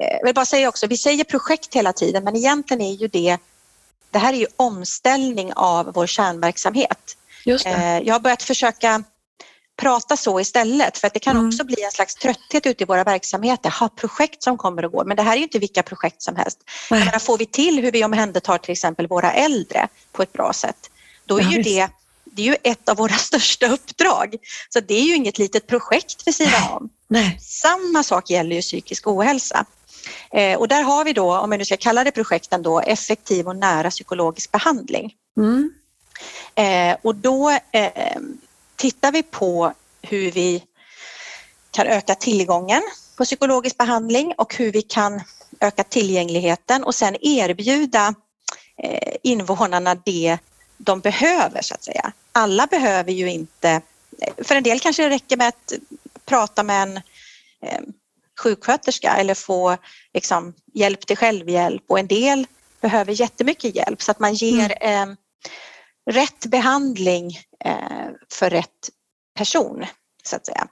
jag vill bara säga också, vi säger projekt hela tiden men egentligen är ju det, det här är ju omställning av vår kärnverksamhet. Just det. Eh, jag har börjat försöka prata så istället för att det kan Mm. också bli en slags trötthet ute i våra verksamheter. Ha projekt som kommer och går, men det här är ju inte vilka projekt som helst. Jag menar, får vi till hur vi omhändertar till exempel våra äldre på ett bra sätt, då är Ja, ju visst. det, det är ju ett av våra största uppdrag. Så det är ju inget litet projekt vid sidan Nej. om. Nej. Samma sak gäller ju psykisk ohälsa. Eh, och där har vi då, om vi nu ska kalla det projekten då, effektiv och nära psykologisk behandling. Mm. Eh, och då eh, tittar vi på hur vi kan öka tillgången på psykologisk behandling och hur vi kan öka tillgängligheten och sen erbjuda eh, invånarna det de behöver så att säga. Alla behöver ju inte, för en del kanske det räcker med att prata med en eh, sjuksköterska eller få liksom, hjälp till självhjälp och en del behöver jättemycket hjälp så att man ger eh, rätt behandling eh, för rätt person så att säga.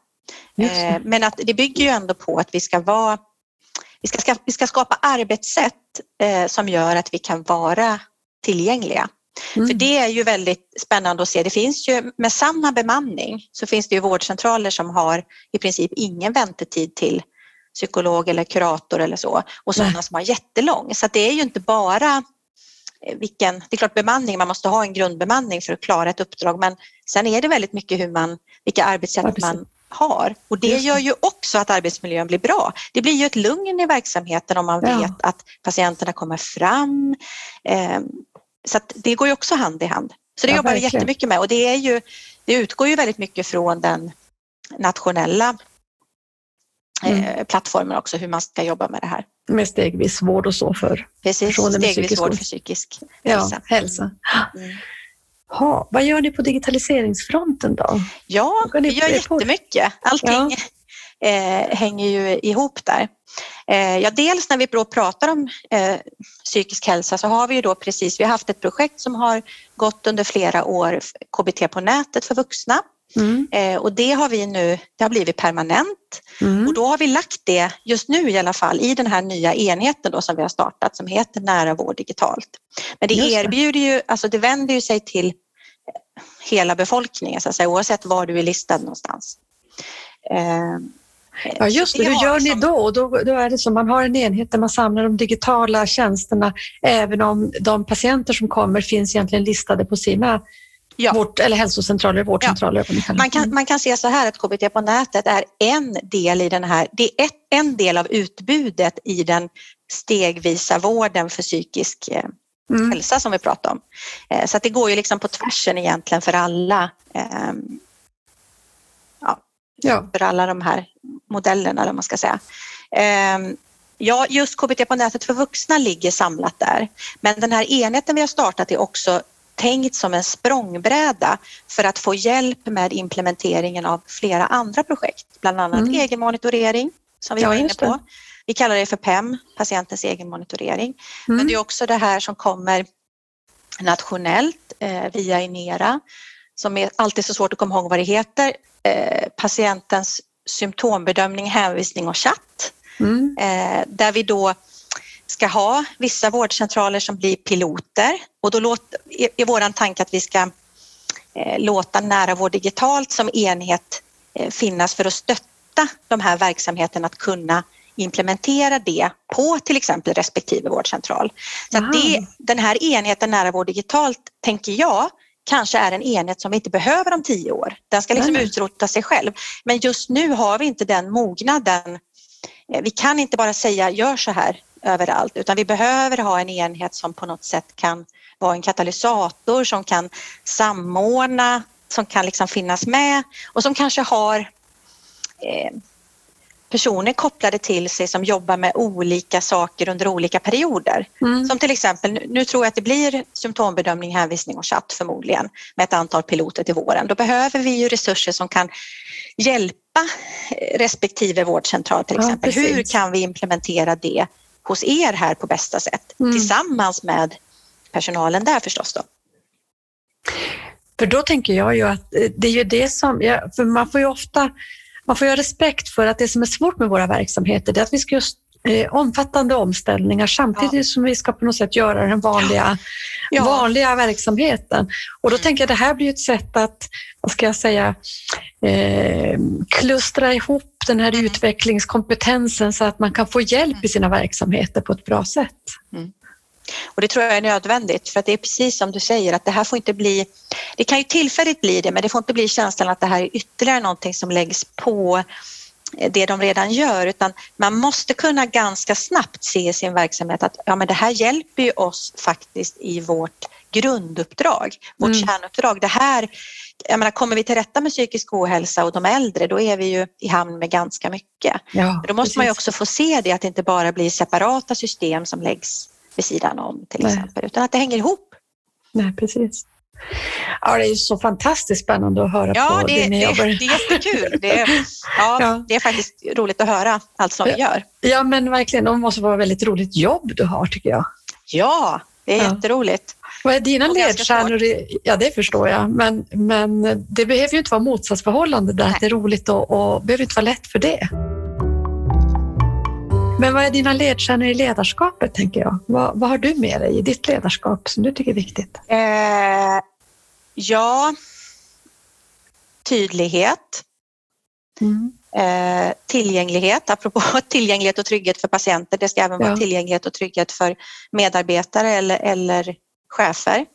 Eh, men att det bygger ju ändå på att vi ska vara vi ska, vi ska skapa arbetssätt eh, som gör att vi kan vara tillgängliga. Mm. För det är ju väldigt spännande att se. Det finns ju med samma bemanning så finns det ju vårdcentraler som har i princip ingen väntetid till psykolog eller kurator eller så och sådana som har jättelång. Så det är ju inte bara vilken, det är klart bemanning, man måste ha en grundbemanning för att klara ett uppdrag men sen är det väldigt mycket hur man, vilka arbetssätt man har och det gör ju också att arbetsmiljön blir bra. Det blir ju ett lugn i verksamheten om man ja. vet att patienterna kommer fram. Eh, så det går ju också hand i hand. Så det ja, jobbar vi jättemycket med och det, är ju, det utgår ju väldigt mycket från den nationella mm. eh, plattformen också, hur man ska jobba med det här. Med stegvis vård och så för Precis, stegvis vård för psykisk hälsa. Ja, hälsa. Mm. Ha, vad gör ni på digitaliseringsfronten då? Ja, vi gör jättemycket. Allting ja. eh, hänger ju ihop där. Eh, ja, dels när vi pratar om eh, psykisk hälsa så har vi ju då precis, vi har haft ett projekt som har gått under flera år, KBT på nätet för vuxna. Mm. Eh, och det har vi nu, det har blivit permanent mm. och då har vi lagt det, just nu i alla fall, i den här nya enheten då som vi har startat som heter Nära vård digitalt. Men det erbjuder ju, alltså det vänder ju sig till hela befolkningen så att säga, oavsett var du är listad någonstans. Eh, Ja just det, hur gör ni då? Då, då är det som man har en enhet där man samlar de digitala tjänsterna även om de patienter som kommer finns egentligen listade på sina ja. vård, eller hälsocentraler, vårdcentraler. Ja. Man, kan, man kan se så här att KBT på nätet är en del i den här, det är ett, en del av utbudet i den stegvisa vården för psykisk eh, mm. hälsa som vi pratar om. Eh, så att det går ju liksom på tvärsen egentligen för alla ehm, ja. för alla de här modellerna, eller man ska säga. Ehm, ja, just KBT på nätet för vuxna ligger samlat där. Men den här enheten vi har startat är också tänkt som en språngbräda för att få hjälp med implementeringen av flera andra projekt, bland annat mm. egenmonitorering som vi ja, var inne på. Vi kallar det för PEM, patientens egenmonitorering. Mm. Men det är också det här som kommer nationellt eh, via Inera som är alltid så svårt att komma ihåg vad det heter. Eh, patientens symptombedömning, hänvisning och chatt. Mm. Eh, där vi då ska ha vissa vårdcentraler som blir piloter och då låt, är, våran tanke att vi ska eh, låta nära vård digitalt som enhet eh, finnas för att stötta de här verksamheterna att kunna implementera det på till exempel respektive vårdcentral. Så det, den här enheten nära vård digitalt tänker jag kanske är en enhet som vi inte behöver om tio år. Den ska liksom utrota sig själv. Men just nu har vi inte den mognaden. Eh, vi kan inte bara säga gör så här överallt utan vi behöver ha en enhet som på något sätt kan vara en katalysator som kan samordna, som kan liksom finnas med och som kanske har eh, personer kopplade till sig som jobbar med olika saker under olika perioder. Mm. Som till exempel, nu tror jag att det blir symptombedömning, hänvisning och chatt förmodligen med ett antal piloter till våren. Då behöver vi ju resurser som kan hjälpa respektive vårdcentral till exempel. Ja, Hur kan vi implementera det hos er här på bästa sätt mm. tillsammans med personalen där förstås då. För då tänker jag ju att eh, det är ju det som, för man får ju ofta man får ju ha respekt för att det som är svårt med våra verksamheter är att vi ska just eh, omfattande omställningar samtidigt ja. som vi ska på något sätt göra den vanliga, ja. vanliga verksamheten. Och då mm. tänker jag att det här blir ett sätt att, vad ska jag säga, eh, klustra ihop den här mm. utvecklingskompetensen så att man kan få hjälp i sina verksamheter på ett bra sätt. Mm. Och det tror jag är nödvändigt för att det är precis som du säger att det här får inte bli, det kan ju tillfälligt bli det men det får inte bli känslan att det här är ytterligare någonting som läggs på det de redan gör utan man måste kunna ganska snabbt se i sin verksamhet att ja, men det här hjälper ju oss faktiskt i vårt grunduppdrag, vårt mm. kärnuppdrag. Det här, jag menar, kommer vi till rätta med psykisk ohälsa och de äldre då är vi ju i hamn med ganska mycket. Ja, då måste precis. man ju också få se det att det inte bara blir separata system som läggs vid sidan om till Nej. exempel, utan att det hänger ihop. Nej, precis. Ja, det är så fantastiskt spännande att höra ja, på det, det ni det, jobbar. det är jättekul. Det är, ja, ja, det är faktiskt roligt att höra allt som vi gör. Ja, men verkligen. Det måste vara ett väldigt roligt jobb du har, tycker jag. Ja, Det är Ja. jätteroligt. Vad är dina ledstjärnor? Ja, det förstår jag. Men, men det behöver ju inte vara motsatsförhållande där, Nej. det är roligt och, och behöver inte vara lätt för det. Men vad är dina ledstjärnor i ledarskapet, tänker jag? Vad, vad har du med dig i ditt ledarskap som du tycker är viktigt? Eh, ja, tydlighet, Mm. eh, tillgänglighet. Apropå tillgänglighet och trygghet för patienter, det ska även vara Ja. tillgänglighet och trygghet för medarbetare eller, eller chefer.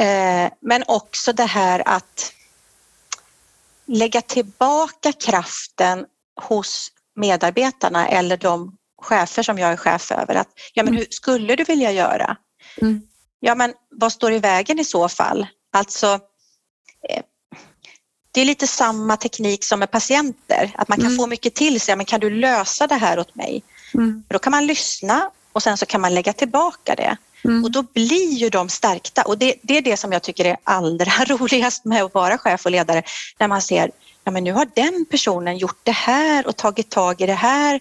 Eh, men också det här att lägga tillbaka kraften hos medarbetarna eller de chefer som jag är chef över. Att, ja, men Mm. hur skulle du vilja göra? Mm. Ja, men vad står i vägen i så fall? Alltså, eh, det är lite samma teknik som med patienter, att man kan Mm. få mycket till sig. Men kan du lösa det här åt mig? Mm. Då kan man lyssna och sen så kan man lägga tillbaka det. Mm. Och då blir ju de stärkta och det, det är det som jag tycker är allra roligast med att vara chef och ledare. När man ser, ja men nu har den personen gjort det här och tagit tag i det här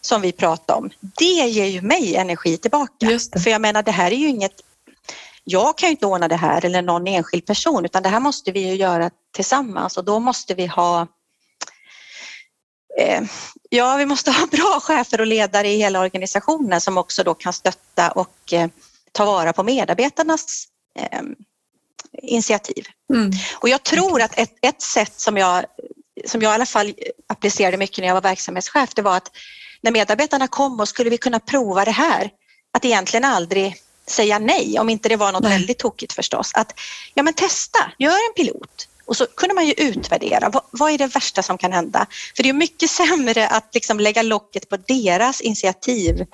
som vi pratade om. Det ger ju mig energi tillbaka. För jag menar det här är ju inget, jag kan ju inte ordna det här eller någon enskild person utan det här måste vi ju göra tillsammans och då måste vi ha eh, Ja, vi måste ha bra chefer och ledare i hela organisationen som också då kan stötta och eh, ta vara på medarbetarnas eh, initiativ. Mm. Och jag tror att ett, ett sätt som jag, som jag i alla fall applicerade mycket när jag var verksamhetschef, det var att när medarbetarna kom och skulle vi kunna prova det här, att egentligen aldrig säga nej, om inte det var något Nej. väldigt tokigt förstås. Att ja men testa, gör en pilot. Och så kunde man ju utvärdera, vad, vad är det värsta som kan hända? För det är mycket sämre att liksom lägga locket på deras initiativ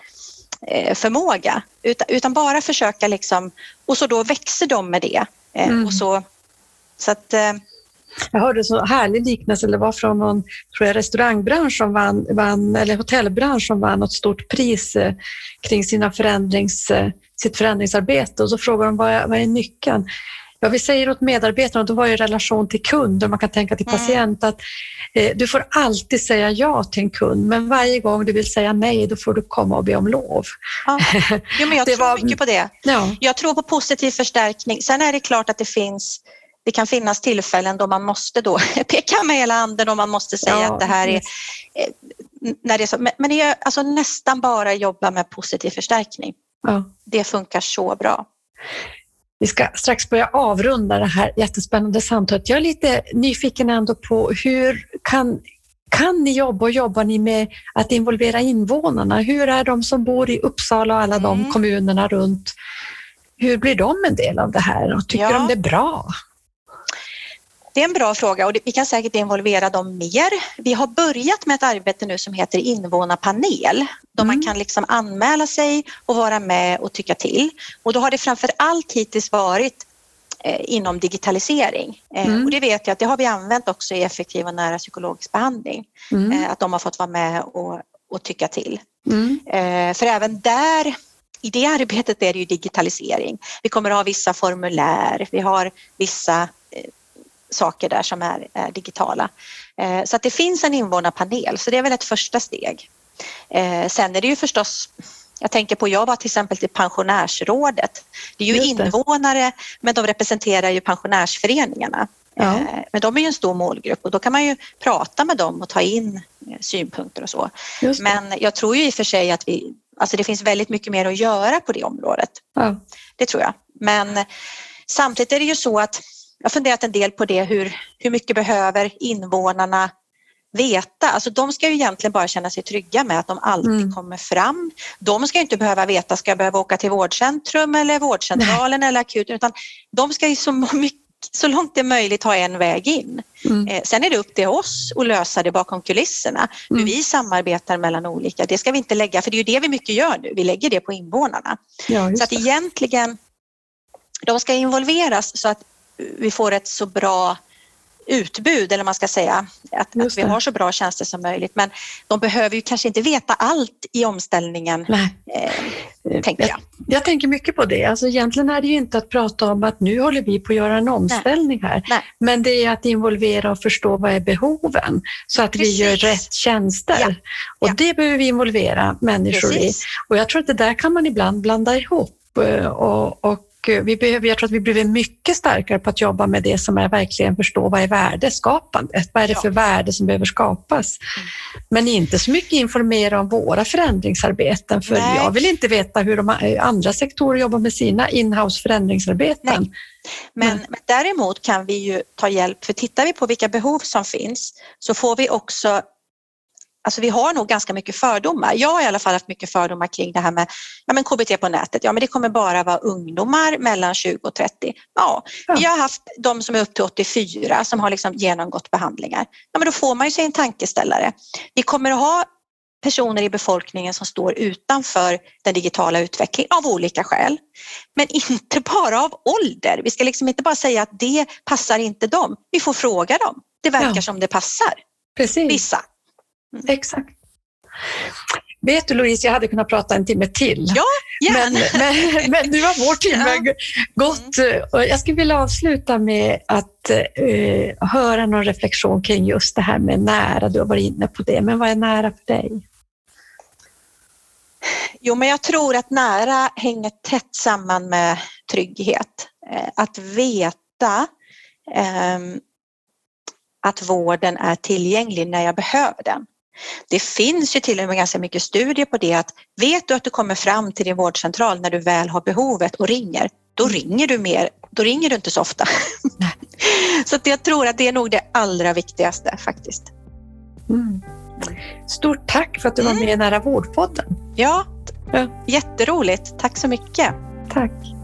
förmåga utan, utan bara försöka liksom och så då växer de med det. Eh, Mm. och så, så att, eh, Jag hörde så härlig liknelse, det var från någon tror jag, restaurangbransch som vann, vann, eller hotellbransch som vann något stort pris eh, kring sina förändrings, eh, sitt förändringsarbete och så frågar de vad är, vad är nyckeln? Ja, vi säger åt medarbetarna, och då var ju relation till kund och man kan tänka till Mm. patient att eh, du får alltid säga ja till en kund men varje gång du vill säga nej då får du komma och be om lov. ja. jo, men jag tror var- mycket på det. Ja, Jag tror på positiv förstärkning. Sen är det klart att det finns det kan finnas tillfällen då man måste då peka med hela handen och man måste säga Ja, att det här är... eh, När det är så, men men det är alltså nästan bara jobba med positiv förstärkning. ja. Det funkar så bra. Vi ska strax börja avrunda det här jättespännande samtalet. Jag är lite nyfiken ändå på hur kan, kan ni jobba och jobbar ni med att involvera invånarna? Hur är de som bor i Uppsala och alla de Mm. kommunerna runt? Hur blir de en del av det här och tycker Ja. de det är bra? Det är en bra fråga och vi kan säkert involvera dem mer. Vi har börjat med ett arbete nu som heter invånarpanel då man Mm. kan liksom anmäla sig och vara med och tycka till. Och då har det framför allt hittills varit eh, inom digitalisering. Eh, Mm. Och det vet jag att det har vi använt också i effektiv och nära psykologisk behandling. Mm. Eh, att de har fått vara med och, och tycka till. Mm. För även där, i det arbetet är det ju digitalisering. Vi kommer att ha vissa formulär, vi har vissa saker där som är, är digitala. Eh, så att det finns en invånarpanel, så det är väl ett första steg. Eh, sen är det ju förstås jag tänker på, jag var till exempel till pensionärsrådet. Det är ju Just det. invånare men de representerar ju pensionärsföreningarna. Ja. Eh, Men de är ju en stor målgrupp och då kan man ju prata med dem och ta in eh, synpunkter och så. Men jag tror ju i och för sig att vi, alltså det finns väldigt mycket mer att göra på det området. Ja. Det tror jag. Men samtidigt är det ju så att jag har funderat en del på det, hur, hur mycket behöver invånarna veta? Alltså de ska ju egentligen bara känna sig trygga med att de alltid Mm. kommer fram. De ska ju inte behöva veta, ska jag behöva åka till vårdcentrum eller vårdcentralen eller akuten, utan de ska ju så, mycket, så långt det är möjligt ha en väg in. Mm. Eh, Sen är det upp till oss att lösa det bakom kulisserna. Hur Mm. vi samarbetar mellan olika, det ska vi inte lägga, för det är ju det vi mycket gör nu, vi lägger det på invånarna. Ja, Så att egentligen, de ska involveras så att vi får ett så bra utbud, eller man ska säga, att, att vi har så bra tjänster som möjligt. Men de behöver ju kanske inte veta allt i omställningen, Nej. eh, tänker jag. Jag tänker mycket på det. Alltså egentligen är det ju inte att prata om att nu håller vi på att göra en omställning här. Nej. Men det är att involvera och förstå vad är behoven så att vi Precis. gör rätt tjänster. Ja. Och Ja. det behöver vi involvera människor i. Precis. Och jag tror att det där kan man ibland blanda ihop. eh, och, och vi behöver, jag tror att vi behöver mycket starkare på att jobba med det som är verkligen förstå vad är värdeskapandet? Vad är det för värde som behöver skapas? Mm. Men inte så mycket informera om våra förändringsarbeten, för Nej. jag vill inte veta hur de andra sektorer jobbar med sina inhouse förändringsarbeten. Nej. Men, mm. men däremot kan vi ju ta hjälp, för tittar vi på vilka behov som finns så får vi också Alltså vi har nog ganska mycket fördomar. Jag har i alla fall haft mycket fördomar kring det här med ja, men KBT på nätet. Ja, men det kommer bara vara ungdomar mellan 20 och 30. Ja, ja. vi har haft de som är upp till 84 som har liksom genomgått behandlingar. Ja, men då får man ju sig en tankeställare. Vi kommer att ha personer i befolkningen som står utanför den digitala utvecklingen av olika skäl. Men inte bara av ålder. Vi ska liksom inte bara säga att det passar inte dem. Vi får fråga dem. Det verkar ja. som det passar. Precis. Vissa. Mm. Exakt. Vet du Louise, jag hade kunnat prata en timme till. Ja, men, men, men nu har vår timme ja. gått. Mm. Jag skulle vilja avsluta med att uh, höra någon reflektion kring just det här med nära. Du har varit inne på det, men vad är nära för dig? Jo, men jag tror att nära hänger tätt samman med trygghet. Eh, att veta um, att vården är tillgänglig när jag behöver den. Det finns ju till och med ganska mycket studier på det att vet du att du kommer fram till din vårdcentral när du väl har behovet och ringer, då mm. ringer du mer, då ringer du inte så ofta. så att jag tror att det är nog det allra viktigaste faktiskt. Mm. Stort tack för att du var mm. med i Nära vårdpodden. Ja, ja, jätteroligt. Tack så mycket. Tack.